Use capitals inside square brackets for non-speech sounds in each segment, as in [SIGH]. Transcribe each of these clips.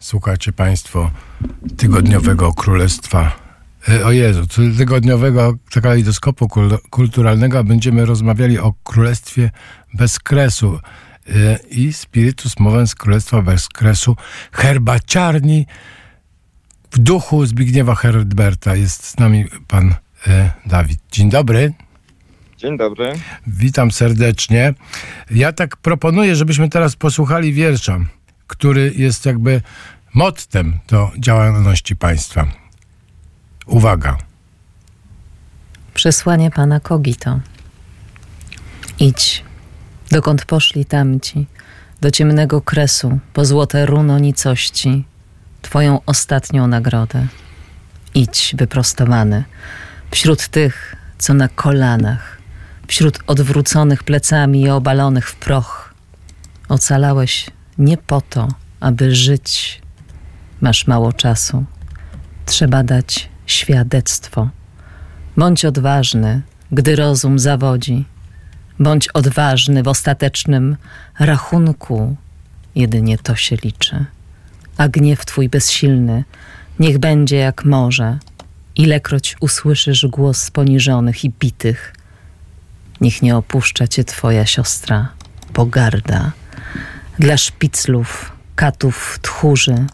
Słuchacie Państwo tygodniowego królestwa. E, o Jezu, tygodniowego kalejdoskopu kulturalnego będziemy rozmawiali o królestwie bez kresu e, i Spiritus Movens Królestwa bez kresu herbaciarni w duchu Zbigniewa Herberta. Jest z nami pan e, Dawid. Dzień dobry. Dzień dobry. Witam serdecznie. Ja tak proponuję, żebyśmy teraz posłuchali wiersza który jest jakby mottem do działalności państwa. Uwaga. Przesłanie pana Kogito. Idź, dokąd poszli tamci, do ciemnego kresu, po złote runo nicości, twoją ostatnią nagrodę. Idź, wyprostowany, wśród tych, co na kolanach, wśród odwróconych plecami i obalonych w proch. Ocalałeś nie po to, aby żyć. Masz mało czasu. Trzeba dać świadectwo. Bądź odważny, gdy rozum zawodzi. Bądź odważny w ostatecznym rachunku. Jedynie to się liczy. A gniew twój bezsilny niech będzie jak morze. Ilekroć usłyszysz głos poniżonych i bitych, niech nie opuszcza cię twoja siostra, pogarda dla szpiclów, katów, tchórzy.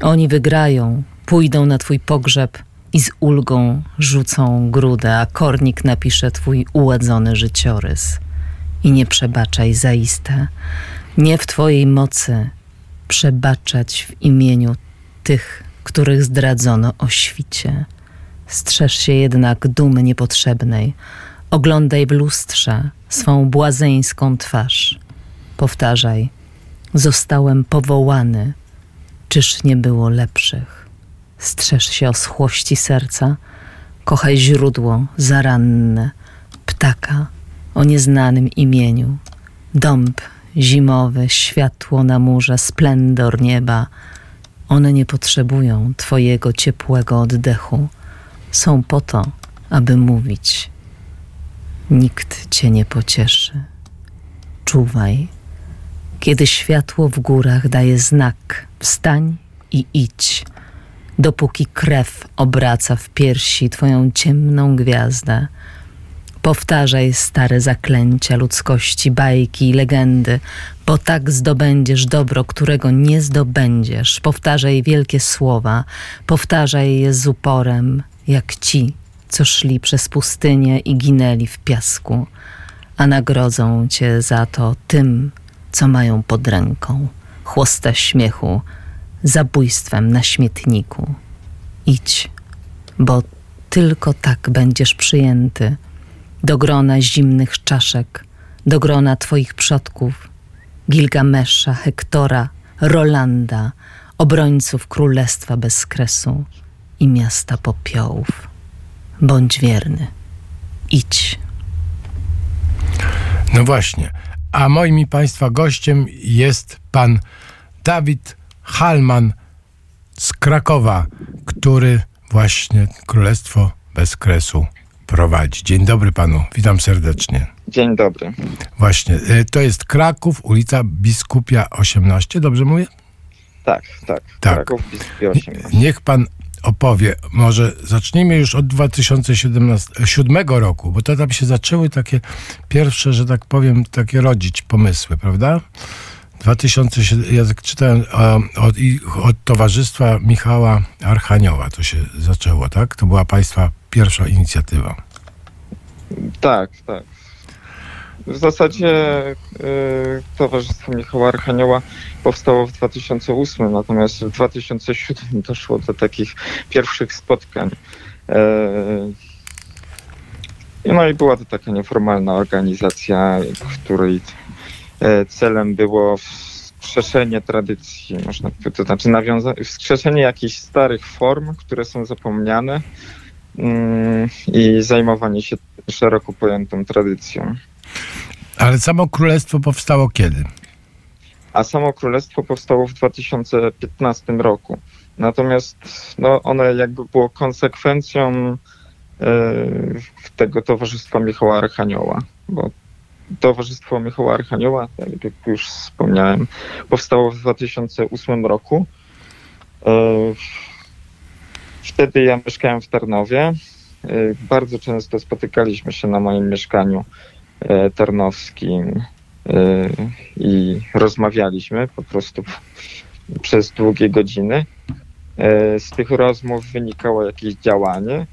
Oni wygrają, pójdą na twój pogrzeb i z ulgą rzucą grudę, a kornik napisze twój uładzony życiorys. I nie przebaczaj zaiste, nie w twojej mocy przebaczać w imieniu tych, których zdradzono o świcie. Strzeż się jednak dumy niepotrzebnej, oglądaj w lustrze swą błazeńską twarz. Powtarzaj – Zostałem powołany, czyż nie było lepszych? Strzeż się o schłości serca, kochaj źródło zaranne, ptaka o nieznanym imieniu, dąb zimowy, światło na murze, splendor nieba. One nie potrzebują Twojego ciepłego oddechu, są po to, aby mówić. Nikt Cię nie pocieszy. Czuwaj kiedy światło w górach daje znak, wstań i idź, dopóki krew obraca w piersi twoją ciemną gwiazdę. Powtarzaj stare zaklęcia ludzkości, bajki i legendy, bo tak zdobędziesz dobro, którego nie zdobędziesz. Powtarzaj wielkie słowa, powtarzaj je z uporem, jak ci, co szli przez pustynię i ginęli w piasku, a nagrodzą cię za to tym, co mają pod ręką, chłosta śmiechu, zabójstwem na śmietniku. Idź, bo tylko tak będziesz przyjęty do grona zimnych czaszek, do grona twoich przodków, Gilgamesza, Hektora, Rolanda, obrońców królestwa bez kresu i miasta popiołów. Bądź wierny. Idź. No właśnie. A moim i Państwa gościem jest pan Dawid Halman z Krakowa, który właśnie Królestwo Bez Kresu prowadzi. Dzień dobry panu, witam serdecznie. Dzień dobry. Właśnie, y, to jest Kraków, ulica Biskupia 18, dobrze mówię? Tak, tak. tak. Kraków, Biskupia 18. Niech pan opowie. Może zacznijmy już od 2007 roku, bo to tam się zaczęły takie pierwsze, że tak powiem, takie rodzić pomysły, prawda? 2007, ja tak czytałem od, od Towarzystwa Michała Archanioła to się zaczęło, tak? To była państwa pierwsza inicjatywa. Tak, tak. W zasadzie y, Towarzystwo Michała Archanioła powstało w 2008, natomiast w 2007 doszło do takich pierwszych spotkań. Y, no i była to taka nieformalna organizacja, której y, celem było wskrzeszenie tradycji, można powiedzieć, to znaczy nawiązanie, wskrzeszenie jakichś starych form, które są zapomniane mm, i zajmowanie się szeroko pojętą tradycją. Ale samo królestwo powstało kiedy? A samo królestwo powstało w 2015 roku. Natomiast no, ono jakby było konsekwencją yy, tego Towarzystwa Michała Archanioła, bo Towarzystwo Michała Archanioła, jak już wspomniałem, powstało w 2008 roku Wtedy ja mieszkałem w Tarnowie. Bardzo często spotykaliśmy się na moim mieszkaniu tarnowskim i rozmawialiśmy po prostu [LAUGHS] przez długie godziny. Z tych rozmów wynikało jakieś działanie,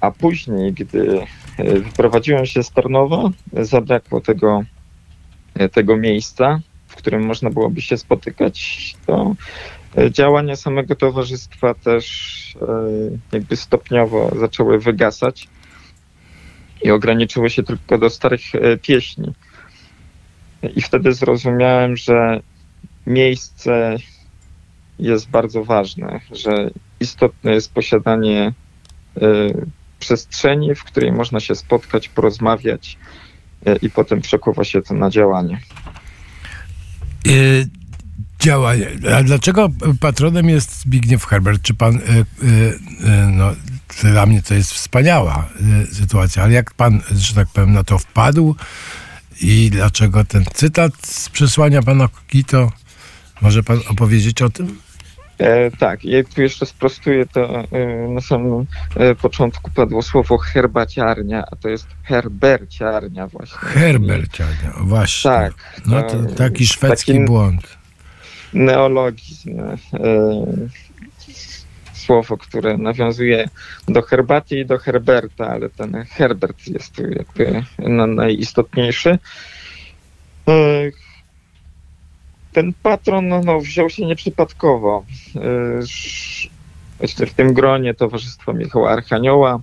a później, gdy wyprowadziłem się z Tarnowa, zabrakło tego, tego miejsca, w którym można byłoby się spotykać, to działania samego towarzystwa też jakby stopniowo zaczęły wygasać i ograniczyły się tylko do starych pieśni. I wtedy zrozumiałem, że miejsce jest bardzo ważne, że istotne jest posiadanie przestrzeni, w której można się spotkać, porozmawiać i potem przekuwa się to na działanie. Yy, działanie. A dlaczego patronem jest Zbigniew Herbert? Czy pan, yy, yy, no, dla mnie to jest wspaniała sytuacja, ale jak pan, że tak powiem, na to wpadł i dlaczego ten cytat z przesłania pana Kito? Może pan opowiedzieć o tym? E, tak, ja tu jeszcze sprostuję to e, na samym e, początku padło słowo herbaciarnia, a to jest herberciarnia właśnie. Herberciarnia, właśnie. Tak. No to taki szwedzki taki błąd. Neologizm. E, słowo, które nawiązuje do herbaty i do Herberta, ale ten Herbert jest tu jakby najistotniejszy. E, ten patron no, no, wziął się nieprzypadkowo. Myślę, w tym gronie Towarzystwa Michała Archanioła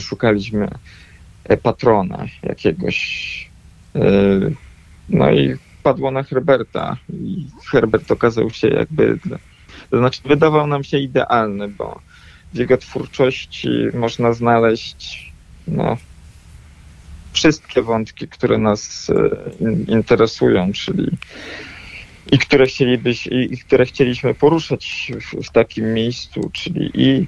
szukaliśmy e, patrona jakiegoś. E, no i padło na Herberta. I Herbert okazał się jakby, to znaczy wydawał nam się idealny, bo w jego twórczości można znaleźć no, wszystkie wątki, które nas e, interesują, czyli i które, chcielibyś, i które chcieliśmy poruszać w, w takim miejscu, czyli i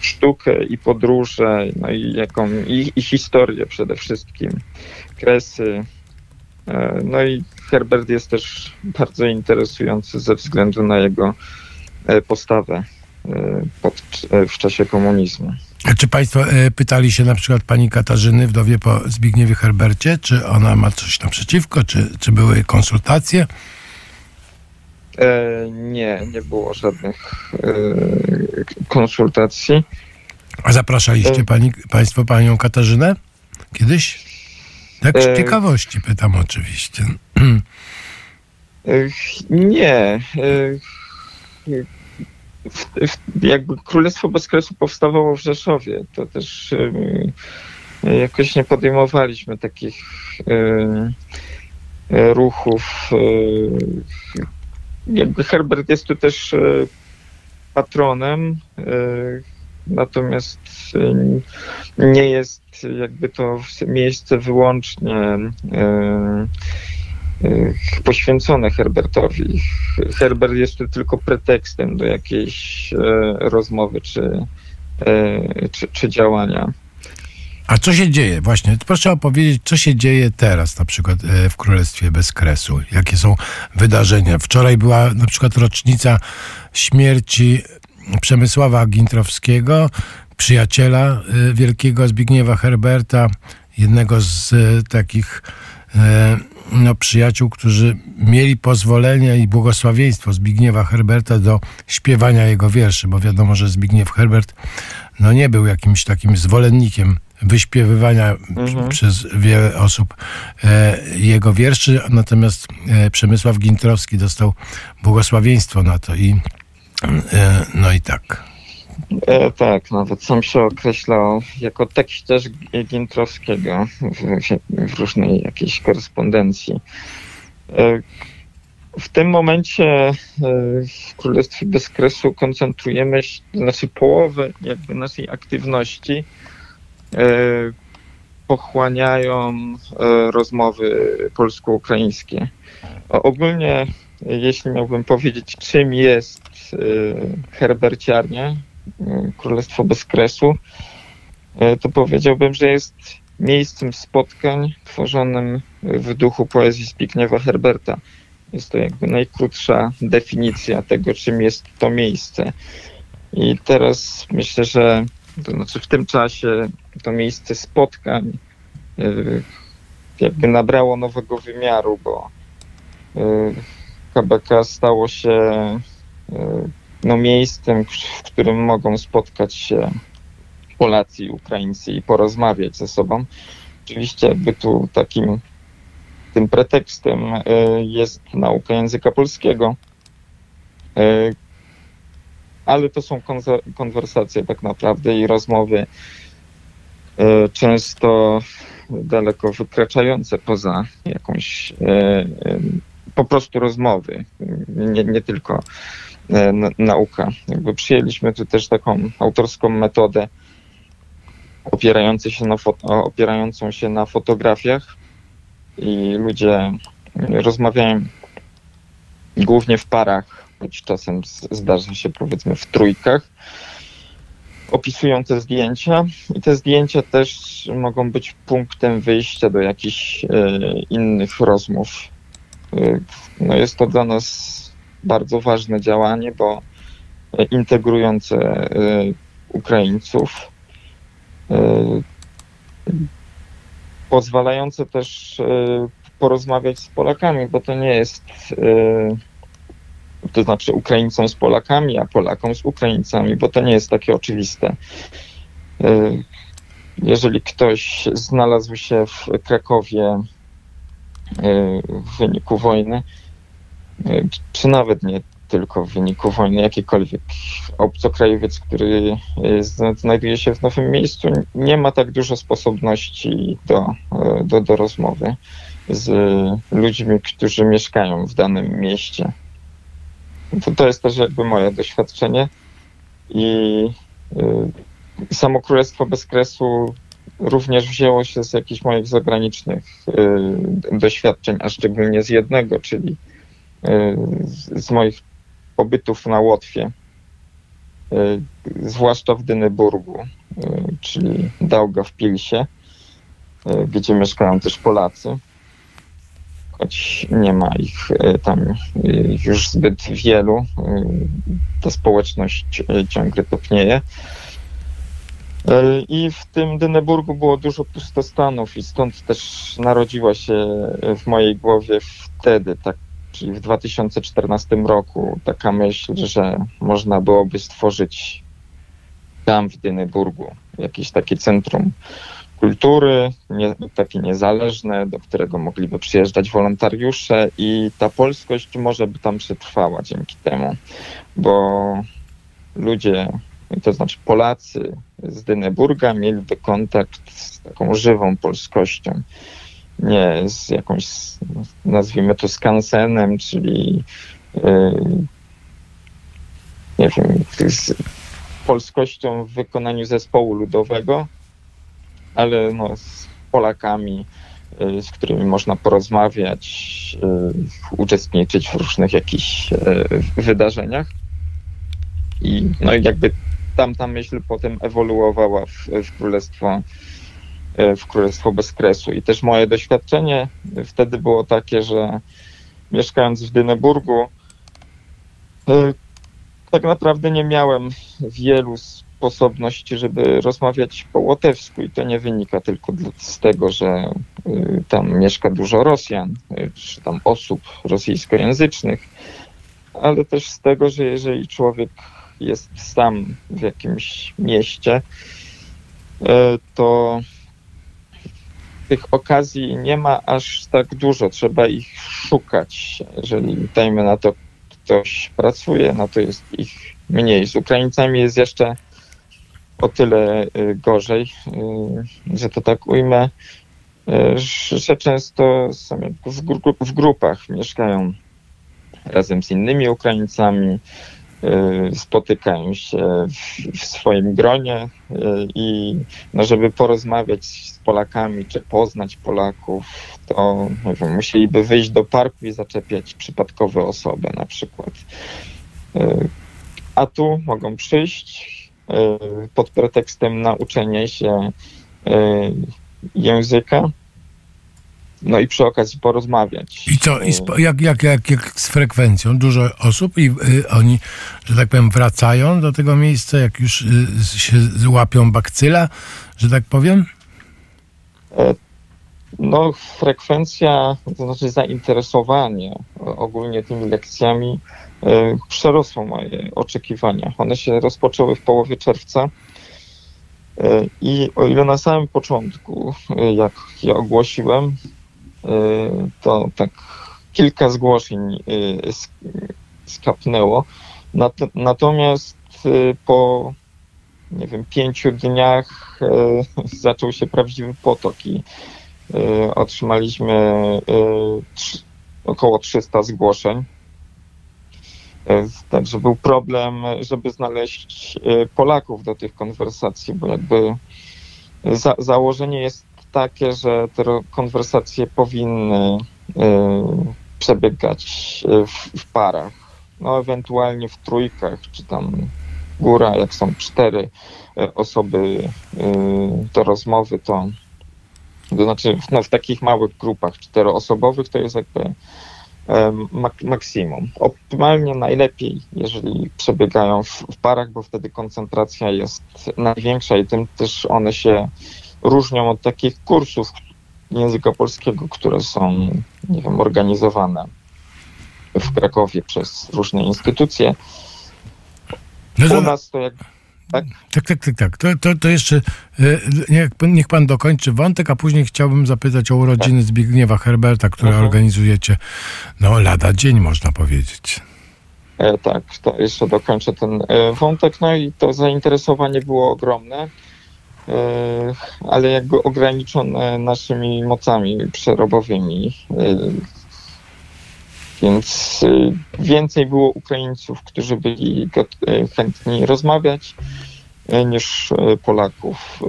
sztukę, i podróże, no i, jaką, i, i historię przede wszystkim, kresy. E, no i Herbert jest też bardzo interesujący ze względu na jego e, postawę e, pod, w czasie komunizmu. Czy Państwo pytali się na przykład pani Katarzyny, wdowie po Zbigniewie Herbercie, czy ona ma coś naprzeciwko, czy, czy były konsultacje? E, nie, nie było żadnych e, konsultacji. A zapraszaliście pani, Państwo panią Katarzynę kiedyś? Tak z ciekawości pytam oczywiście. Nie. Jakby Królestwo Bezkresu powstawało w Rzeszowie, to też jakoś nie podejmowaliśmy takich ruchów jakby Herbert jest tu też e, patronem, e, natomiast e, nie jest jakby to miejsce wyłącznie poświęcone Herbertowi. Herbert jest tylko pretekstem do jakiejś rozmowy czy, czy, czy działania. A co się dzieje? Właśnie, proszę opowiedzieć, co się dzieje teraz na przykład w Królestwie Bez Kresu? Jakie są wydarzenia? Wczoraj była na przykład rocznica śmierci Przemysława Gintrowskiego, przyjaciela e, wielkiego Zbigniewa Herberta, jednego z e, takich no, przyjaciół, którzy mieli pozwolenie i błogosławieństwo Zbigniewa Herberta do śpiewania jego wierszy, bo wiadomo, że Zbigniew Herbert no, nie był jakimś takim zwolennikiem wyśpiewywania mhm. przez wiele osób e, jego wierszy, natomiast e, Przemysław Gintrowski dostał błogosławieństwo na to i no i tak. E, tak, nawet sam się określał jako tekściarz Gintrowskiego w, w różnej jakiejś korespondencji. E, w tym momencie e, w Królestwie Bezkresu koncentrujemy się, znaczy połowę jakby naszej aktywności E, pochłaniają e, rozmowy polsko-ukraińskie. Ogólnie, jeśli miałbym powiedzieć, czym jest e, herberciarnia, Królestwo bez kresu, to powiedziałbym, że jest miejscem spotkań tworzonym w duchu poezji Zbigniewa Herberta. Jest to jakby najkrótsza definicja tego, czym jest to miejsce. I teraz myślę, że to znaczy w tym czasie to miejsce spotkań y, jakby nabrało nowego wymiaru, bo KBK stało się y, no, miejscem, w którym mogą spotkać się Polacy i Ukraińcy i porozmawiać ze sobą. Oczywiście jakby tu takim tym pretekstem jest nauka języka polskiego, ale to są konwersacje tak naprawdę i rozmowy e, często daleko wykraczające poza jakąś e, e, po prostu rozmowy, nie, nie tylko nauka. Jakby przyjęliśmy tu też taką autorską metodę opierającą się na, opierającą się na fotografiach i ludzie rozmawiają głównie w parach choć czasem zdarza się powiedzmy w trójkach, opisują te zdjęcia i te zdjęcia też mogą być punktem wyjścia do jakichś e, innych rozmów. E, no jest to dla nas bardzo ważne działanie, bo integrujące e, Ukraińców, pozwalające też porozmawiać z Polakami, bo to nie jest to znaczy Ukraińcom z Polakami, a Polakom z Ukraińcami, bo to nie jest takie oczywiste. Jeżeli ktoś znalazł się w Krakowie w wyniku wojny, e, czy nawet nie tylko w wyniku wojny, jakikolwiek obcokrajowiec, który znajduje się w nowym miejscu, nie ma tak dużo sposobności do, do, do rozmowy z ludźmi, którzy mieszkają w danym mieście. To, to jest też jakby moje doświadczenie i y, samo Królestwo bez kresu również wzięło się z jakichś moich zagranicznych y, doświadczeń, a szczególnie z jednego, czyli y, z, moich pobytów na Łotwie, y, zwłaszcza w Dyneburgu, czyli Daugavpilsie, y, gdzie mieszkają też Polacy choć nie ma ich tam już zbyt wielu. Ta społeczność ciągle topnieje. I w tym Dyneburgu było dużo pustostanów i stąd też narodziła się w mojej głowie wtedy, tak, czyli w 2014 roku, taka myśl, że można byłoby stworzyć tam w Dyneburgu jakieś takie centrum kultury, nie, takie niezależne, do którego mogliby przyjeżdżać wolontariusze i ta polskość może by tam przetrwała dzięki temu, bo ludzie, to znaczy Polacy z Dyneburga mieliby kontakt z taką żywą polskością, nie z jakąś, nazwijmy to skansenem, czyli yy, nie wiem, z polskością w wykonaniu zespołu ludowego, ale no, z Polakami, y, z którymi można porozmawiać, y, uczestniczyć w różnych jakichś y, wydarzeniach. I no jakby tamta myśl potem ewoluowała w, w królestwo w Królestwo bez kresu. I też moje doświadczenie wtedy było takie, że mieszkając w Dyneburgu, tak naprawdę nie miałem wielu sposobność, żeby rozmawiać po łotewsku i to nie wynika tylko z tego, że y, tam mieszka dużo Rosjan, czy tam osób rosyjskojęzycznych, ale też z tego, że jeżeli człowiek jest sam w jakimś mieście, y, to tych okazji nie ma aż tak dużo, trzeba ich szukać. Jeżeli dajmy na to ktoś pracuje, no to jest ich mniej. Z Ukraińcami jest jeszcze o tyle y, gorzej, y, że to tak ujmę, że często są w grupach mieszkają razem z innymi Ukraińcami, spotykają się w, w, swoim gronie i no, żeby porozmawiać z Polakami czy poznać Polaków, to wiem, musieliby wyjść do parku i zaczepiać przypadkowe osoby na przykład. A tu mogą przyjść, pod pretekstem nauczenia się języka no i przy okazji porozmawiać. I co, i spo, jak, jak, jak, jak z frekwencją? Dużo osób i y, oni, że tak powiem, wracają do tego miejsca, jak już y, się złapią bakcyla, że tak powiem? No, frekwencja, to znaczy zainteresowanie ogólnie tymi lekcjami y, przerosło moje oczekiwania. One się rozpoczęły w połowie czerwca. Y, I o ile na samym początku, jak je ogłosiłem, to tak kilka zgłoszeń skapnęło. Natomiast po nie wiem, pięciu dniach [LAUGHS] zaczął się prawdziwy potok i Y, otrzymaliśmy y, około 300 zgłoszeń. Y, także był problem, żeby znaleźć Polaków do tych konwersacji, bo jakby za, założenie jest takie, że te konwersacje powinny przebiegać w, w parach, no ewentualnie w trójkach, czy tam góra, jak są cztery osoby do rozmowy, to to znaczy no, w takich małych grupach czteroosobowych to jest jakby mak maksimum. Optymalnie najlepiej, jeżeli przebiegają w, w, parach, bo wtedy koncentracja jest największa i tym też one się różnią od takich kursów języka polskiego, które są, nie wiem, organizowane w Krakowie przez różne instytucje. No U nas to jakby tak? Tak, tak, tak. tak. To, to, to jeszcze e, niech, niech pan dokończy wątek, a później chciałbym zapytać o urodziny tak. Zbigniewa Herberta, które mhm. organizujecie no lada dzień, można powiedzieć. E, tak, to jeszcze dokończę ten e, wątek. No i to zainteresowanie było ogromne, ale jakby ograniczone naszymi mocami przerobowymi. E, więc e, więcej było Ukraińców, którzy byli chętni rozmawiać E, niż e, Polaków,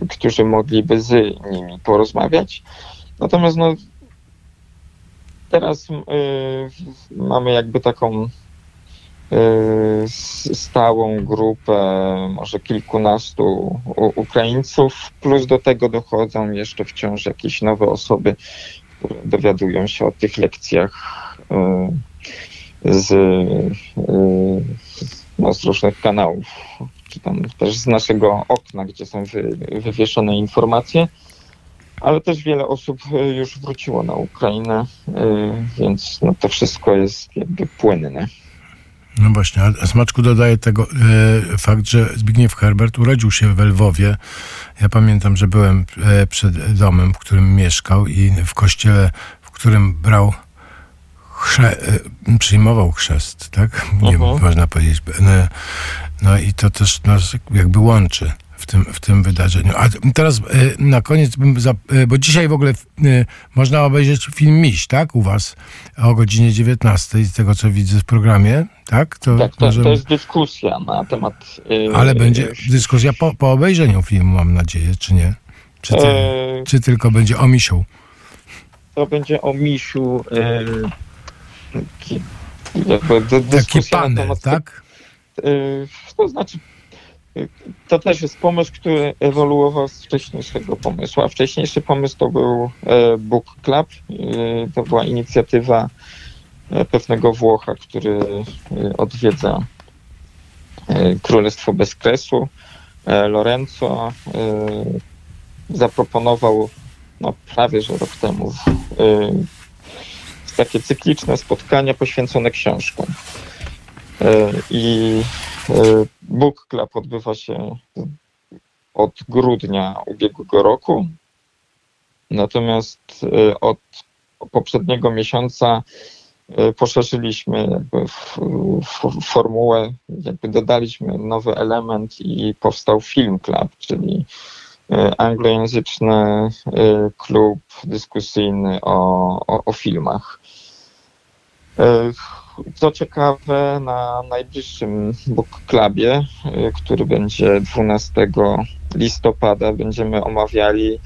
e, którzy mogliby z nimi porozmawiać. Natomiast no, teraz mamy jakby taką stałą grupę, może kilkunastu Ukraińców, plus do tego dochodzą jeszcze wciąż jakieś nowe osoby, które dowiadują się o tych lekcjach z, no, z różnych kanałów, czy tam też z naszego okna, gdzie są wy, wywieszone informacje. Ale też wiele osób już wróciło na Ukrainę, więc no, to wszystko jest jakby płynne. No właśnie, a Smaczku dodaje tego e, fakt, że Zbigniew Herbert urodził się w Lwowie. Ja pamiętam, że byłem e, przed domem, w którym mieszkał i w kościele, w którym brał chrze, e, przyjmował chrzest, tak? Nie można powiedzieć. No, no, i to też nas jakby łączy w tym, w tym wydarzeniu. A teraz e, na koniec, bym e, bo dzisiaj w ogóle można obejrzeć film Miś, tak? U was o godzinie 19, z tego co widzę w programie, tak? To, tak, to, możemy... to jest dyskusja na temat... Ale będzie dyskusja po, po obejrzeniu filmu, mam nadzieję, czy nie? Czy, ty, czy tylko będzie o Misiu? To będzie o Misiu taki, jakby taki panel, temat, tak? To znaczy, to też jest pomysł, który ewoluował z wcześniejszego pomysłu, a wcześniejszy pomysł to był e, Book Club. Y, to była inicjatywa e, pewnego Włocha, który odwiedza e, Królestwo bez kresu. Lorenzo zaproponował no, prawie że rok temu takie cykliczne spotkania poświęcone książkom. E, I e, Book Club odbywa się od grudnia ubiegłego roku. Natomiast e, od poprzedniego miesiąca poszerzyliśmy formułę, jakby dodaliśmy nowy element i powstał Film Club, czyli anglojęzyczny klub dyskusyjny o, o, o filmach. Co ciekawe, na najbliższym Book Clubie, e, który będzie 12 listopada, będziemy omawiali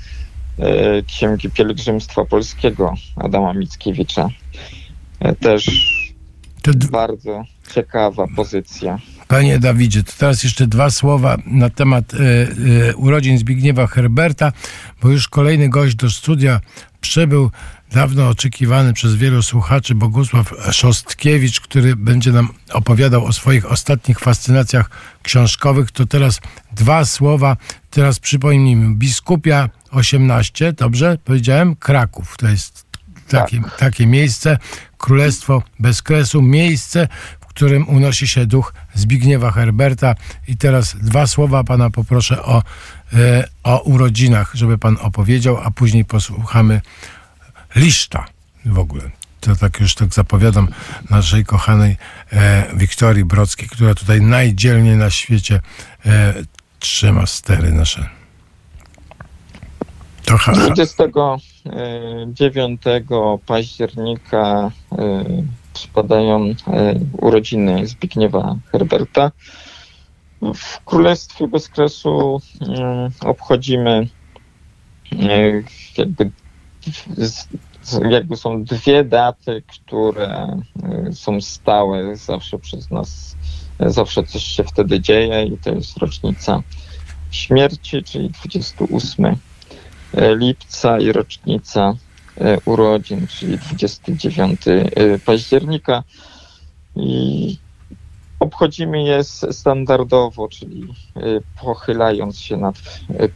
e, Księgi Pielgrzymstwa Polskiego Adama Mickiewicza. Też to... bardzo ciekawa pozycja. Panie Dawidzie, to teraz jeszcze dwa słowa na temat e, e, urodzin Zbigniewa Herberta, bo już kolejny gość do studia przybył, dawno oczekiwany przez wielu słuchaczy, Bogusław Szostkiewicz, który będzie nam opowiadał o swoich ostatnich fascynacjach książkowych. To teraz dwa słowa, teraz przypomnijmy, Biskupia 18, dobrze powiedziałem? Kraków, to jest takie, Tak. takie miejsce, Królestwo bez kresu, miejsce, w którym unosi się duch Zbigniewa Herberta. I teraz dwa słowa pana poproszę o, e, o urodzinach, żeby pan opowiedział, a później posłuchamy liszta w ogóle. To tak już tak zapowiadam naszej kochanej e, Wiktorii Brockiej, która tutaj najdzielniej na świecie e, trzyma stery nasze. To ha, ha. 29 października y, przypadają y, urodziny Zbigniewa Herberta. W Królestwie Bezkresu y, obchodzimy jakby, z- jakby są dwie daty, które y, są stałe zawsze przez nas. Zawsze coś się wtedy dzieje i to jest rocznica śmierci, czyli 28 lipca i rocznica e, urodzin, czyli 29 e, października. I obchodzimy je standardowo, czyli pochylając się nad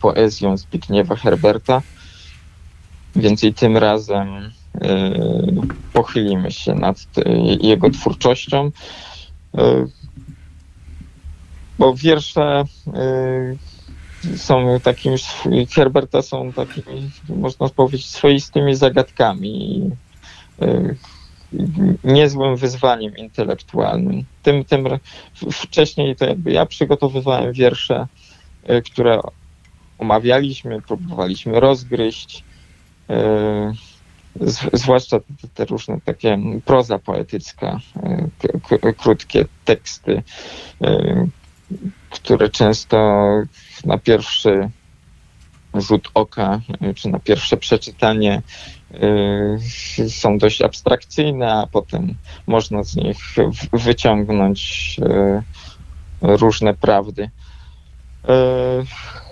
poezją Zbigniewa Herberta. Więc i tym razem e, pochylimy się nad e, jego twórczością. E, Bo wiersze są takimi, sw- Herberta są takimi, można powiedzieć, swoistymi zagadkami i y, niezłym wyzwaniem intelektualnym. Tym, tym wcześniej to jakby ja przygotowywałem wiersze, y, które omawialiśmy, próbowaliśmy rozgryźć, y, zwłaszcza te, różne takie proza poetycka, k- krótkie teksty, y, które często na pierwszy rzut oka, czy na pierwsze przeczytanie są dość abstrakcyjne, a potem można z nich wyciągnąć różne prawdy.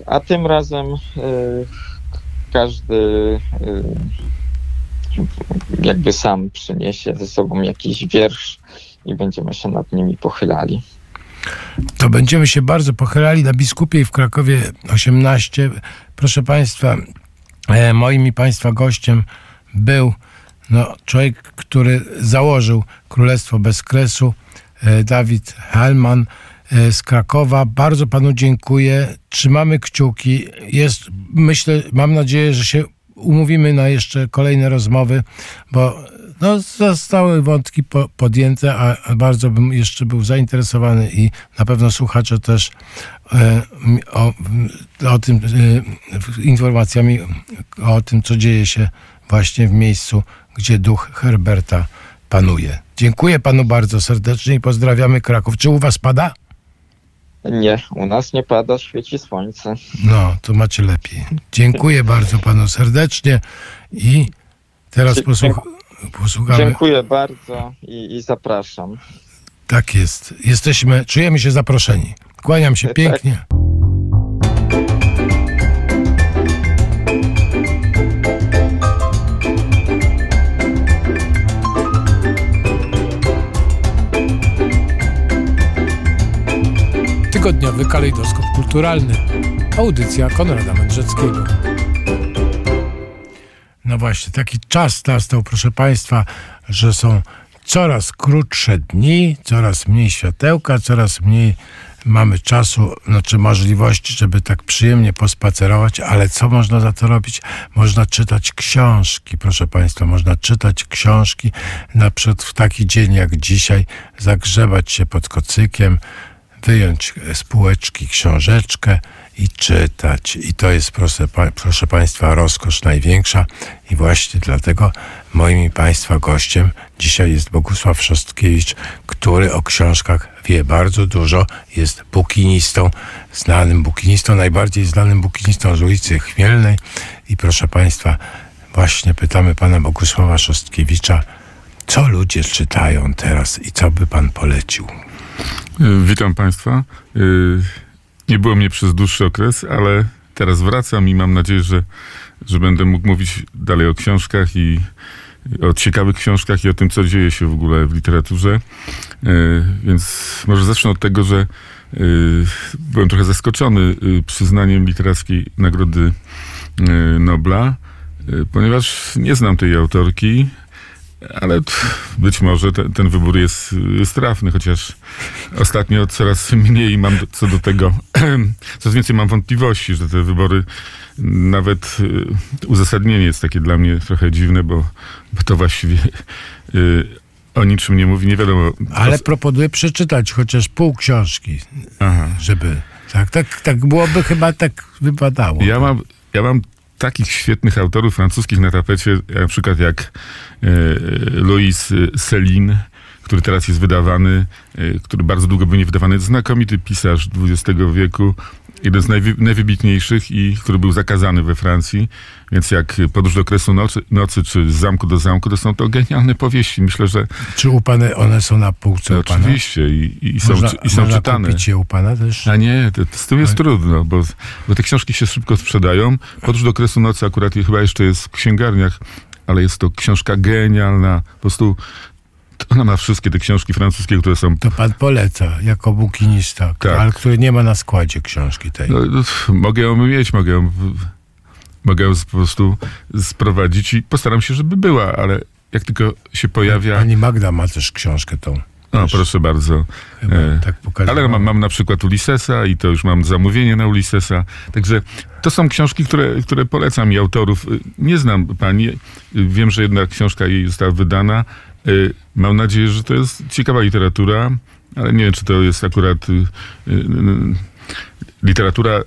A tym razem każdy y, jakby sam przyniesie ze sobą jakiś wiersz i będziemy się nad nimi pochylali. To będziemy się bardzo pochylali na Biskupiej w Krakowie 18. Proszę Państwa, e, moim i Państwa gościem był no, człowiek, który założył Królestwo Bez Kresu, e, Dawid Helman e, z Krakowa. Bardzo Panu dziękuję. Trzymamy kciuki. Jest, myślę, mam nadzieję, że się umówimy na jeszcze kolejne rozmowy, bo no, zostały wątki po, podjęte, a, a bardzo bym jeszcze był zainteresowany i na pewno słuchacze też e, o, o tym, e, informacjami o tym, co dzieje się właśnie w miejscu, gdzie duch Herberta panuje. Dziękuję panu bardzo serdecznie i pozdrawiamy Kraków. Czy u was pada? Nie, u nas nie pada, świeci słońce. No, to macie lepiej. Dziękuję bardzo panu serdecznie i teraz posłuch- posłuchamy. Dziękuję bardzo i, i zapraszam. Tak jest. Jesteśmy, czujemy się zaproszeni. Kłaniam się [LAUGHS] Tak. Tygodniowy kalejdoskop kulturalny. Audycja Konrada Mędrzeckiego. No właśnie, taki czas nastał, proszę Państwa, że są coraz krótsze dni, coraz mniej światełka, coraz mniej mamy czasu, znaczy możliwości, żeby tak przyjemnie pospacerować, ale co można za to robić? Można czytać książki, proszę Państwa, można czytać książki, na przykład w taki dzień jak dzisiaj, zagrzebać się pod kocykiem, wyjąć z półeczki książeczkę i czytać. I to jest, proszę, proszę Państwa, rozkosz największa. I właśnie dlatego moim Państwa gościem dzisiaj jest Bogusław Szostkiewicz, który o książkach wie bardzo dużo. Jest bukinistą, znanym bukinistą, najbardziej znanym bukinistą z ulicy Chmielnej. I proszę Państwa, właśnie pytamy Pana Bogusława Szostkiewicza, co ludzie czytają teraz i co by Pan polecił? Witam Państwa. Nie było mnie przez dłuższy okres, ale teraz wracam i mam nadzieję, że, że będę mógł mówić dalej o książkach i o ciekawych książkach i o tym, co dzieje się w ogóle w literaturze. Więc może zacznę od tego, że byłem trochę zaskoczony przyznaniem literackiej Nagrody Nobla, ponieważ nie znam tej autorki. Ale być może ten, ten wybór jest, jest trafny, chociaż ostatnio coraz mniej mam co do tego, [CLEARS THROAT] coraz więcej mam wątpliwości, że te wybory, nawet y, uzasadnienie jest takie dla mnie trochę dziwne, bo, bo to właściwie y, o niczym nie mówi, nie wiadomo. Ale proponuję przeczytać chociaż pół książki, Aha. żeby... Tak, tak, tak byłoby chyba tak wypadało. Ja mam, ja mam takich świetnych autorów francuskich na tapecie, na przykład jak e, Louis Céline, który teraz jest wydawany, e, który bardzo długo był nie wydawany, znakomity pisarz XX wieku, jeden z najwy, najwybitniejszych i który był zakazany we Francji. Więc jak Podróż do okresu nocy, nocy czy Z zamku do zamku, to są to genialne powieści. Myślę, że... Czy u pana one są na półce no? Oczywiście i, i są, można, i są można czytane. kupić je u pana też? A nie, to, z tym jest tak. trudno, bo, bo te książki się szybko sprzedają. Podróż do okresu nocy akurat chyba jeszcze jest w księgarniach, ale jest to książka genialna. Po prostu ona ma wszystkie te książki francuskie, które są... To pan poleca, jako bukinista, tak. ale który nie ma na składzie książki tej. No, mogę ją mieć, mogę ją, mogę ją po prostu sprowadzić i postaram się, żeby była, ale jak tylko się pojawia... Pani Magda ma też książkę tą. No, proszę bardzo. E, tak Ale mam, mam, na przykład Ulyssesa i to już mam zamówienie na Ulyssesa. Także to są książki, które, które polecam i autorów. Nie znam pani. Wiem, że jedna książka jej została wydana. Y, mam nadzieję, że to jest ciekawa literatura, ale nie wiem, czy to jest akurat y, y, literatura,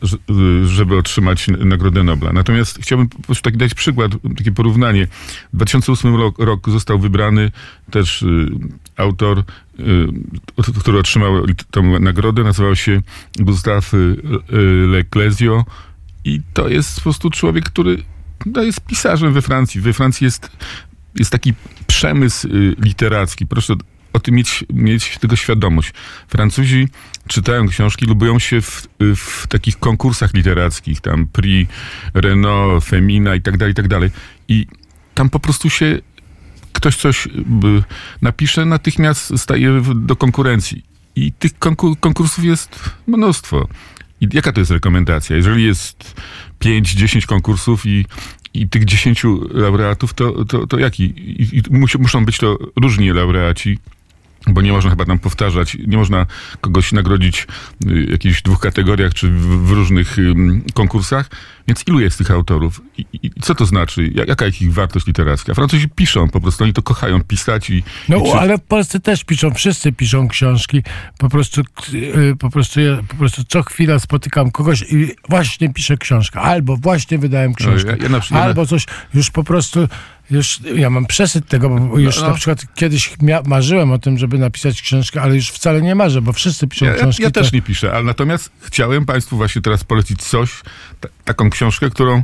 żeby otrzymać Nagrodę Nobla. Natomiast chciałbym po prostu taki dać przykład, takie porównanie. W 2008 rok, rok został wybrany też autor, który otrzymał tę nagrodę, nazywał się Gustave Leclésio i to jest po prostu człowiek, który no, jest pisarzem we Francji. We Francji jest jest taki przemysł y, literacki. Proszę o tym mieć, mieć tego świadomość. Francuzi czytają książki, lubią się w, w takich konkursach literackich, tam Prix, Renault, Femina i tak dalej, i tak dalej. I tam po prostu się ktoś coś y, napisze, natychmiast staje do konkurencji. I tych konkursów jest mnóstwo. I jaka to jest rekomendacja? Jeżeli jest 5-10 konkursów i i tych dziesięciu laureatów, to, to, to jaki? I, i muszą być to różni laureaci bo nie można chyba tam powtarzać, nie można kogoś nagrodzić w jakichś dwóch kategoriach czy w, w różnych konkursach. Więc ilu jest tych autorów? I, I, co to znaczy? Jaka jest ich wartość literacka? Francuzi piszą po prostu, oni to kochają pisać i... No, i ale w Polsce też piszą, wszyscy piszą książki. Po prostu, yy, po prostu, ja, po prostu co chwila spotykam kogoś i właśnie piszę książkę, albo właśnie wydałem książkę, no, ja, ja albo coś, już po prostu już ja mam przesyt tego, bo już no, no. na przykład kiedyś marzyłem o tym, żeby napisać książkę, ale już wcale nie marzę, bo wszyscy piszą ja, książki. Ja, ja też nie piszę, ale natomiast chciałem Państwu właśnie teraz polecić coś, taką książkę, którą,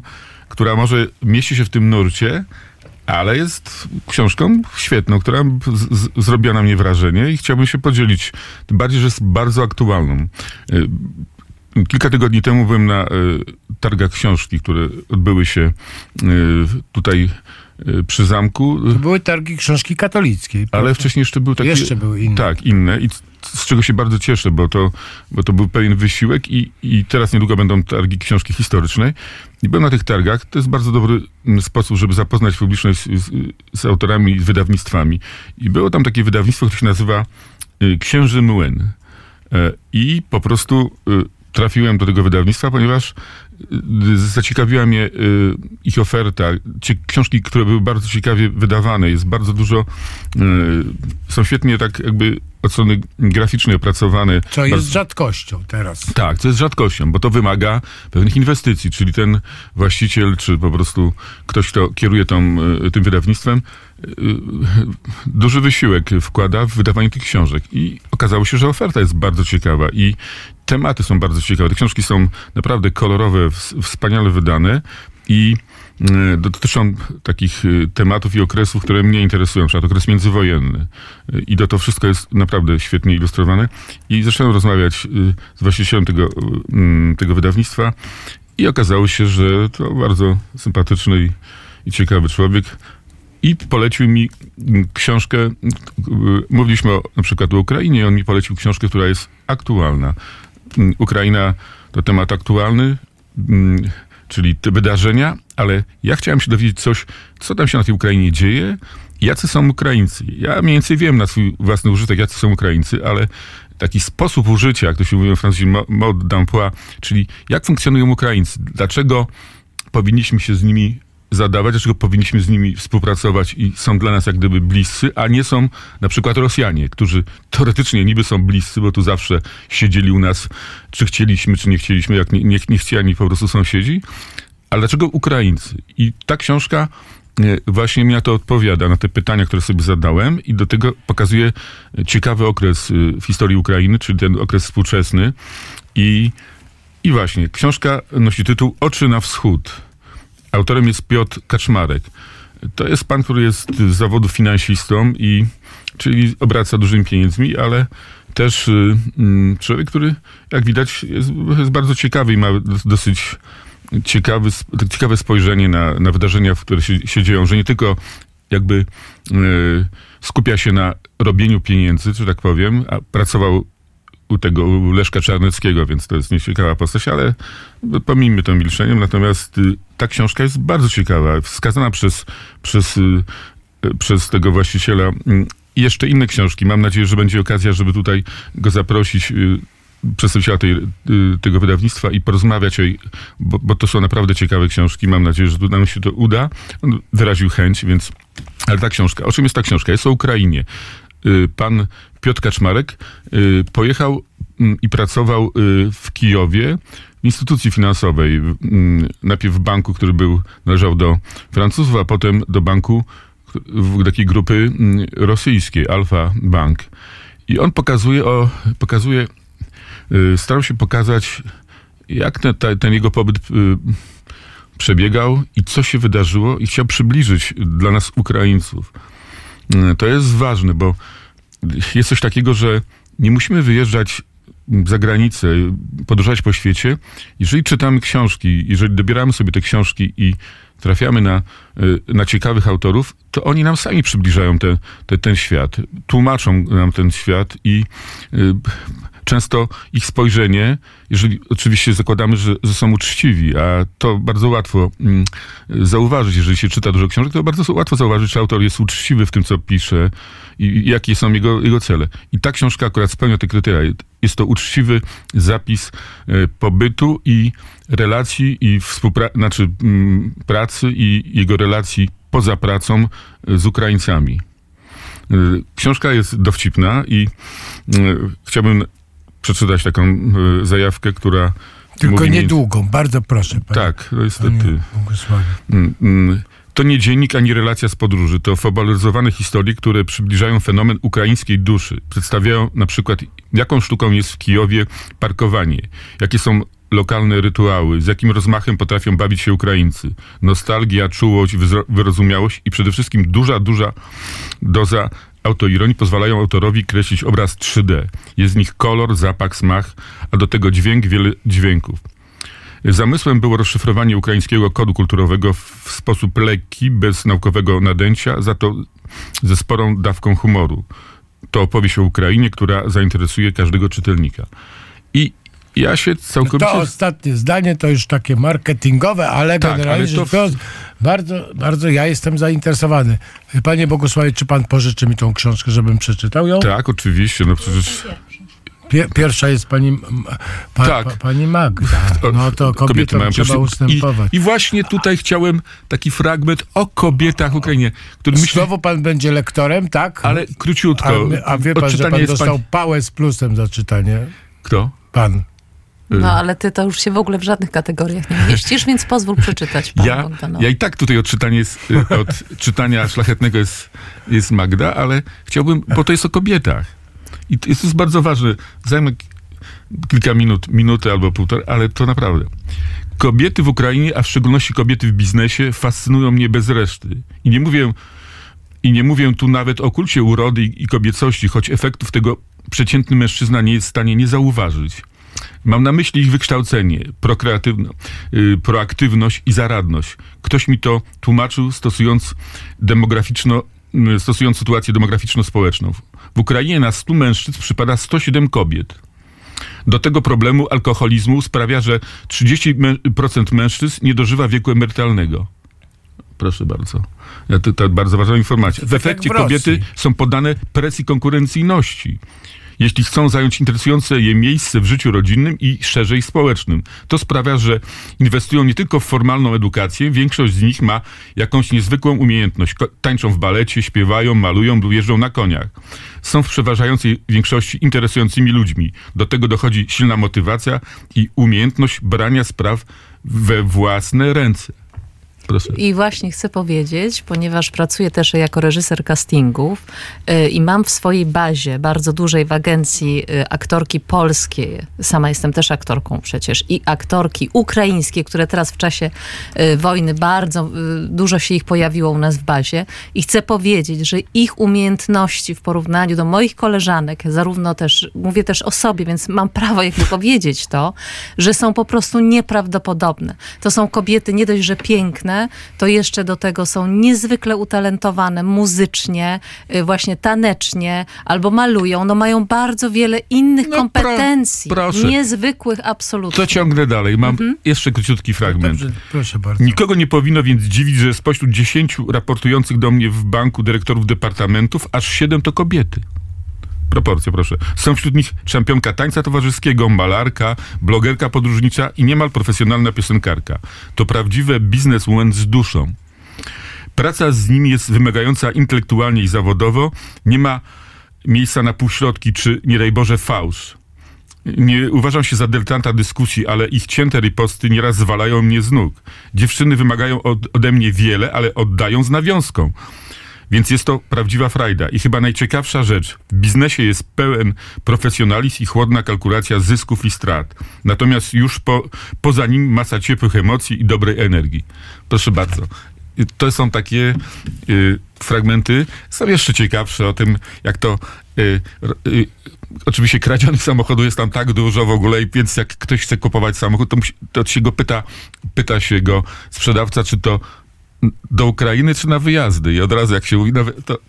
która może mieści się w tym nurcie, ale jest książką świetną, która zrobiła na mnie wrażenie i chciałbym się podzielić. Tym bardziej, że jest bardzo aktualną. Y, kilka tygodni temu byłem na y, targach książki, które odbyły się y, tutaj przy zamku. To były targi książki katolickiej. Ale wcześniej jeszcze były takie... Jeszcze były inne. Tak, inne. I z czego się bardzo cieszę, bo to, bo to był pewien wysiłek i, i teraz niedługo będą targi książki historycznej. I byłem na tych targach. To jest bardzo dobry mm, sposób, żeby zapoznać publiczność z, z, z autorami i wydawnictwami. I było tam takie wydawnictwo, które się nazywa y, Księży Młyn. E, I po prostu y, trafiłem do tego wydawnictwa, ponieważ y, zaciekawiła mnie y, ich oferta. Książki, które były bardzo ciekawie wydawane. Jest bardzo dużo, y, są świetnie tak jakby od strony graficznej opracowane. Co jest rzadkością teraz. Tak, co jest rzadkością, bo to wymaga pewnych inwestycji, czyli ten właściciel, czy po prostu ktoś, kto kieruje tą, tym wydawnictwem, duży wysiłek wkłada w wydawanie tych książek. I okazało się, że oferta jest bardzo ciekawa i tematy są bardzo ciekawe. Te książki są naprawdę kolorowe, wspaniale wydane i y, dotyczą takich y, tematów i okresów, które mnie interesują, na przykład okres międzywojenny. Y, I to, to wszystko jest naprawdę świetnie ilustrowane. I zacząłem rozmawiać z właścicielem tego, mm, tego wydawnictwa i okazało się, że to bardzo sympatyczny i, i ciekawy człowiek. I polecił mi mm, książkę, mówiliśmy o, na przykład o Ukrainie, on mi polecił książkę, która jest aktualna. Mm, Ukraina to temat aktualny, czyli te wydarzenia, ale ja chciałem się dowiedzieć coś, co tam się na tej Ukrainie dzieje, jacy są Ukraińcy. Ja mniej więcej wiem na swój własny użytek, jacy są Ukraińcy, ale taki sposób użycia, jak to się mówi w francuski, mo- mode d'emploi, czyli jak funkcjonują Ukraińcy, dlaczego powinniśmy się z nimi zadawać, dlaczego powinniśmy z nimi współpracować i są dla nas jak gdyby bliscy, a nie są na przykład Rosjanie, którzy teoretycznie niby są bliscy, bo tu zawsze siedzieli u nas, czy chcieliśmy, czy nie chcieliśmy, jak nie, nie, nie po prostu sąsiedzi. Ale dlaczego Ukraińcy? I ta książka e, właśnie mi na to odpowiada, na te pytania, które sobie zadałem i do tego pokazuje ciekawy okres y, w historii Ukrainy, czyli ten okres współczesny. I, i właśnie, książka nosi tytuł Oczy na wschód. Autorem jest Piotr Kaczmarek. To jest pan, który jest z zawodu finansistą i czyli obraca dużymi pieniędzmi, ale też y, mm, człowiek, który jak widać jest, jest bardzo ciekawy i ma dos- dosyć ciekawy, ciekawe spojrzenie na, na wydarzenia, które się, się dzieją, że nie tylko jakby y, skupia się na robieniu pieniędzy, że tak powiem, a pracował u tego u Leszka Czarneckiego, więc to jest nieciekawa postać, ale pomijmy to milczeniem. Natomiast y, ta książka jest bardzo ciekawa, wskazana przez, przez, y, przez tego właściciela. Mm, jeszcze inne książki. Mam nadzieję, że będzie okazja, żeby tutaj go zaprosić, y, przedstawiciela tej, tego wydawnictwa i porozmawiać o jej, bo, bo to są naprawdę ciekawe książki. Mam nadzieję, że nam się to uda. On wyraził chęć, więc... Ale ta książka, o czym jest ta książka? Jest o Ukrainie. Pan Piotr Kaczmarek y, pojechał mm, i pracował y, w Kijowie w instytucji finansowej. mm, Najpierw w banku, który był, należał do Francuzów, a potem do banku takiej grupy mm, rosyjskiej, Alfa Bank. I on pokazuje, o, pokazuje y, starał się pokazać, jak ten, ten jego pobyt przebiegał i co się wydarzyło i chciał przybliżyć dla nas Ukraińców. To jest ważne, bo jest coś takiego, że nie musimy wyjeżdżać za granicę, podróżować po świecie. Jeżeli czytamy książki, jeżeli dobieramy sobie te książki i trafiamy na, y, na ciekawych autorów, to oni nam sami przybliżają te, te, ten świat, tłumaczą nam ten świat i y, często ich spojrzenie, jeżeli oczywiście zakładamy, że, że są uczciwi, a to bardzo łatwo mm, zauważyć, jeżeli się czyta dużo książek, to bardzo łatwo zauważyć, czy autor jest uczciwy w tym, co pisze i, i jakie są jego, jego cele. I ta książka akurat spełnia te kryteria. Jest to uczciwy zapis e, pobytu i relacji i współpracy, znaczy mm, pracy i jego relacji poza pracą e, z Ukraińcami. E, Książka jest dowcipna i chciałbym przeczytać taką e, zajawkę, która. Tylko mówi mi- niedługą, bardzo proszę. Panie, Tak, niestety. Mm, mm. To nie dziennik ani relacja z podróży. To fabularyzowane historie, które przybliżają fenomen ukraińskiej duszy. Przedstawiają na przykład, jaką sztuką jest w Kijowie parkowanie, jakie są lokalne rytuały, z jakim rozmachem potrafią bawić się Ukraińcy. Nostalgia, czułość, wyrozumiałość i przede wszystkim duża, duża doza autoironii pozwalają autorowi kreślić obraz 3D. Jest w nich kolor, zapach, smak, a do tego dźwięk, wiele dźwięków. Zamysłem było rozszyfrowanie ukraińskiego kodu kulturowego w sposób lekki, bez naukowego nadęcia, za to ze sporą dawką humoru. To opowieść o Ukrainie, która zainteresuje każdego czytelnika. I ja się całkowicie... To ostatnie zdanie to już takie marketingowe, ale Tak, generalnie ale to biorąc, bardzo, bardzo ja jestem zainteresowany. Panie Bogusławie, czy pan pożyczy mi tą książkę, żebym przeczytał ją? Tak, oczywiście, no przecież... Pie, pierwsza jest pani, pa, Tak. pa, pani Magda. [LAUGHS] No to kobiety kobietom mają trzeba ustępować. I, I właśnie tutaj chciałem taki fragment o kobietach w Ukrainie, który myślę... Znowu pan będzie lektorem, tak? Ale króciutko. a, a wie pan, że pan dostał pań- pałę z plusem za czytanie? Kto? Pan. No ale ty to już się w ogóle w żadnych kategoriach nie mieścisz, więc pozwól przeczytać panu Ja, Bogdanowi. ja i tak tutaj od czytania, jest, y, od czytania szlachetnego jest, jest Magda, ale chciałbym, bo to jest o kobietach. I to jest, bardzo ważne. Zajmę kilka minut, minutę albo półtora, ale to naprawdę. Kobiety w Ukrainie, a w szczególności kobiety w biznesie, fascynują mnie bez reszty. I nie mówię, i nie mówię tu nawet o kulcie urody i kobiecości, choć efektów tego przeciętny mężczyzna nie jest w stanie nie zauważyć. Mam na myśli ich wykształcenie, yy, proaktywność i zaradność. Ktoś mi to tłumaczył stosując demograficzno, yy, stosując sytuację demograficzno-społeczną. W Ukrainie na 100 mężczyzn przypada 107 kobiet. Do tego problemu alkoholizmu sprawia, że 30% mężczyzn nie dożywa wieku emerytalnego. Proszę bardzo. Ja to, to bardzo ważna informacja. W w Rosji. kobiety są poddane presji konkurencyjności. Jeśli chcą zająć interesujące je miejsce w życiu rodzinnym i szerzej społecznym. To sprawia, że inwestują nie tylko w formalną edukację, większość z nich ma jakąś niezwykłą umiejętność. Tańczą w balecie, śpiewają, malują lub jeżdżą na koniach. Są w przeważającej większości interesującymi ludźmi. Do tego dochodzi silna motywacja i umiejętność brania spraw we własne ręce. Proszę. I właśnie chcę powiedzieć, ponieważ pracuję też jako reżyser castingów y, i mam w swojej bazie, bardzo dużej w agencji y, aktorki polskie, sama jestem też aktorką przecież, i aktorki ukraińskie, które teraz w czasie y, wojny bardzo y, dużo się ich pojawiło u nas w bazie. I chcę powiedzieć, że ich umiejętności w porównaniu do moich koleżanek, zarówno też, mówię też o sobie, więc mam prawo jakby [LAUGHS] powiedzieć to, że są po prostu nieprawdopodobne. To są kobiety nie dość, że piękne, to jeszcze do tego są niezwykle utalentowane muzycznie, y, właśnie tanecznie, albo malują. No mają bardzo wiele innych No, kompetencji. pro-. Niezwykłych absolutnie. To ciągnę dalej. Mam jeszcze króciutki fragment. Dobrze, proszę bardzo. Nikogo nie powinno więc dziwić, że spośród 10 raportujących do mnie w banku dyrektorów departamentów, aż 7 to kobiety. Proporcje, proszę. Są wśród nich czempionka tańca towarzyskiego, malarka, blogerka podróżnicza i niemal profesjonalna piosenkarka. To prawdziwe bizneswoman z duszą. Praca z nimi jest wymagająca intelektualnie i zawodowo. Nie ma miejsca na półśrodki czy, nie daj Boże, fałsz. Nie uważam się za dyletanta dyskusji, ale ich cięte riposty nieraz zwalają mnie z nóg. Dziewczyny wymagają od, ode mnie wiele, ale oddają z nawiązką. Więc jest to prawdziwa frajda. I chyba najciekawsza rzecz. W biznesie jest pełen profesjonalizm i chłodna kalkulacja zysków i strat. Natomiast już po, poza nim masa ciepłych emocji i dobrej energii. Proszę bardzo. To są takie y, fragmenty. Są jeszcze ciekawsze o tym, jak to. Y, y, oczywiście kradzionych samochodów jest tam tak dużo w ogóle, więc jak ktoś chce kupować samochód, to, musi, to się go pyta, pyta się go sprzedawca, czy to do Ukrainy, czy na wyjazdy. I od razu jak się mówi, wy- to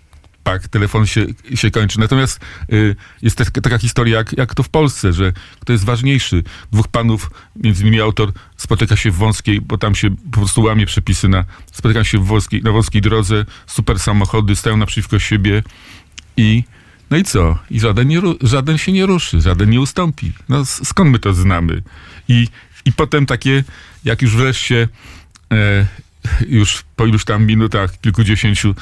pak, telefon się, się kończy. Natomiast y, jest taka historia, jak, jak to w Polsce, że kto jest ważniejszy. Dwóch panów, między innymi autor, spotyka się w wąskiej, bo tam się po prostu łamie przepisy na, spotyka się w wąskiej, na wąskiej drodze, super samochody stają naprzeciwko siebie i no i co? I żaden, nie, żaden się nie ruszy, żaden nie ustąpi. No skąd my to znamy? I, i potem takie, jak już wreszcie e, już po iluś tam minutach, kilkudziesięciu,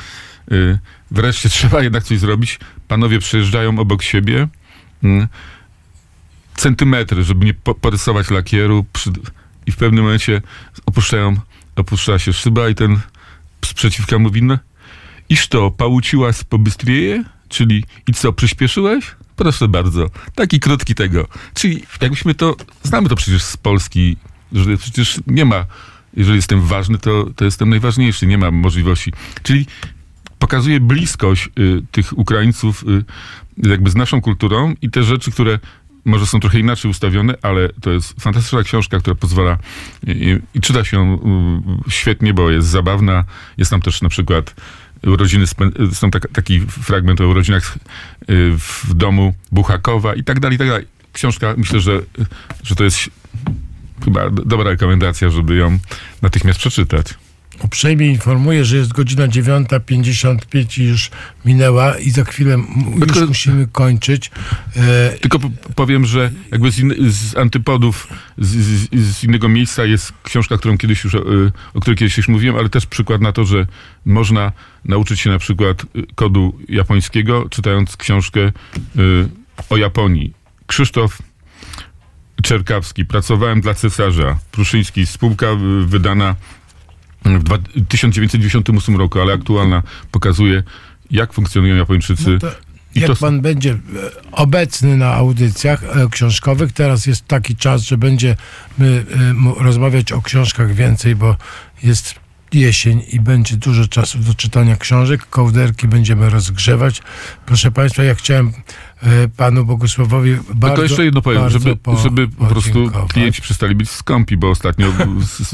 y, wreszcie trzeba jednak coś zrobić. Panowie przejeżdżają obok siebie mm, centymetry, żeby nie po, porysować lakieru i w pewnym momencie opuszczają, opuszcza się szyba i ten sprzeciwka mówi, no iż to, pałuciłaś pobystryje? Czyli i co, przyspieszyłeś? Proszę bardzo. Taki krótki tego. Czyli jakbyśmy to, znamy to przecież z Polski, że przecież nie ma, jeżeli jestem ważny, to, to jestem najważniejszy, nie ma możliwości. Czyli pokazuje bliskość y, tych Ukraińców y, jakby z naszą kulturą i te rzeczy, które może są trochę inaczej ustawione, ale to jest fantastyczna książka, która pozwala i, i czyta się ją y, świetnie, bo jest zabawna. Jest tam też na przykład urodziny, są tak, taki fragment o urodzinach y, w domu Buchakowa i tak dalej, i tak dalej. Książka, myślę, że, że to jest chyba do- dobra rekomendacja, żeby ją natychmiast przeczytać. Uprzejmie informuję, że jest godzina 9.55 i już minęła i za chwilę m- już Tylko- musimy kończyć. E, Tylko powiem, że jakby z, in, z antypodów z, z, z innego miejsca jest książka, którą kiedyś już, y, o której kiedyś już mówiłem, ale też przykład na to, że można nauczyć się na przykład y, kodu japońskiego, czytając książkę y, o Japonii. Krzysztof Czerkawski. Pracowałem dla cesarza. Pruszyński. Spółka y, wydana w dwa- 1998 roku, ale aktualna, pokazuje, jak funkcjonują Japończycy. no I jak to- pan będzie e, obecny na audycjach e, książkowych, teraz jest taki czas, że będziemy e, rozmawiać o książkach więcej, bo jest jesień i będzie dużo czasu do czytania książek. Kołderki będziemy rozgrzewać. Proszę Państwa, ja chciałem panu Bogusławowi bardzo No to jeszcze jedno powiem, żeby, po- żeby po prostu klienci przestali być skąpi, bo ostatnio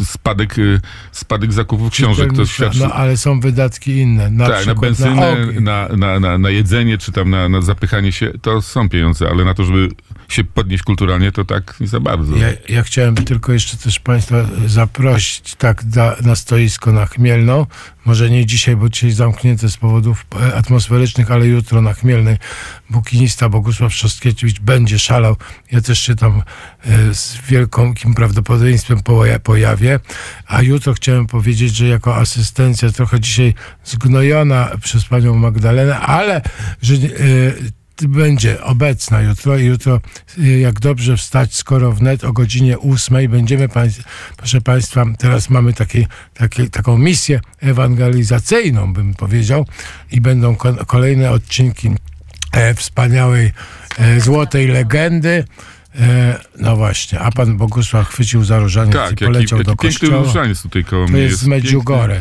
spadek, y, spadek zakupów książek to świadczy... No ale są wydatki inne. Na tak, na benzynę, na, na, na, na jedzenie, czy tam na, na zapychanie się, to są pieniądze, ale na to, żeby się podnieść kulturalnie, to tak nie za bardzo. Ja, ja chciałem tylko jeszcze też Państwa zaprosić tak da, na stoisko na Chmielną. Może nie dzisiaj, bo dzisiaj zamknięte z powodów e, atmosferycznych, ale jutro na Chmielnej bukinista Bogusław Szostkiewicz będzie szalał. Ja też się tam e, z wielkim prawdopodobieństwem poja- pojawię. A jutro chciałem powiedzieć, że jako asystencja trochę dzisiaj zgnojona przez panią Magdalenę, ale że e, będzie obecna jutro i jutro, y, jak dobrze wstać, skoro wnet o godzinie 8 będziemy, proszę Państwa, teraz mamy takie, takie, taką misję ewangelizacyjną, bym powiedział, i będą ko- kolejne odcinki e, wspaniałej e, złotej legendy. E, no właśnie, a pan Bogusław chwycił za różaniec i Tak, jaki, poleciał jaki do piękny kościoła. różaniec tutaj koło To mnie jest z piękny. Medjugorje.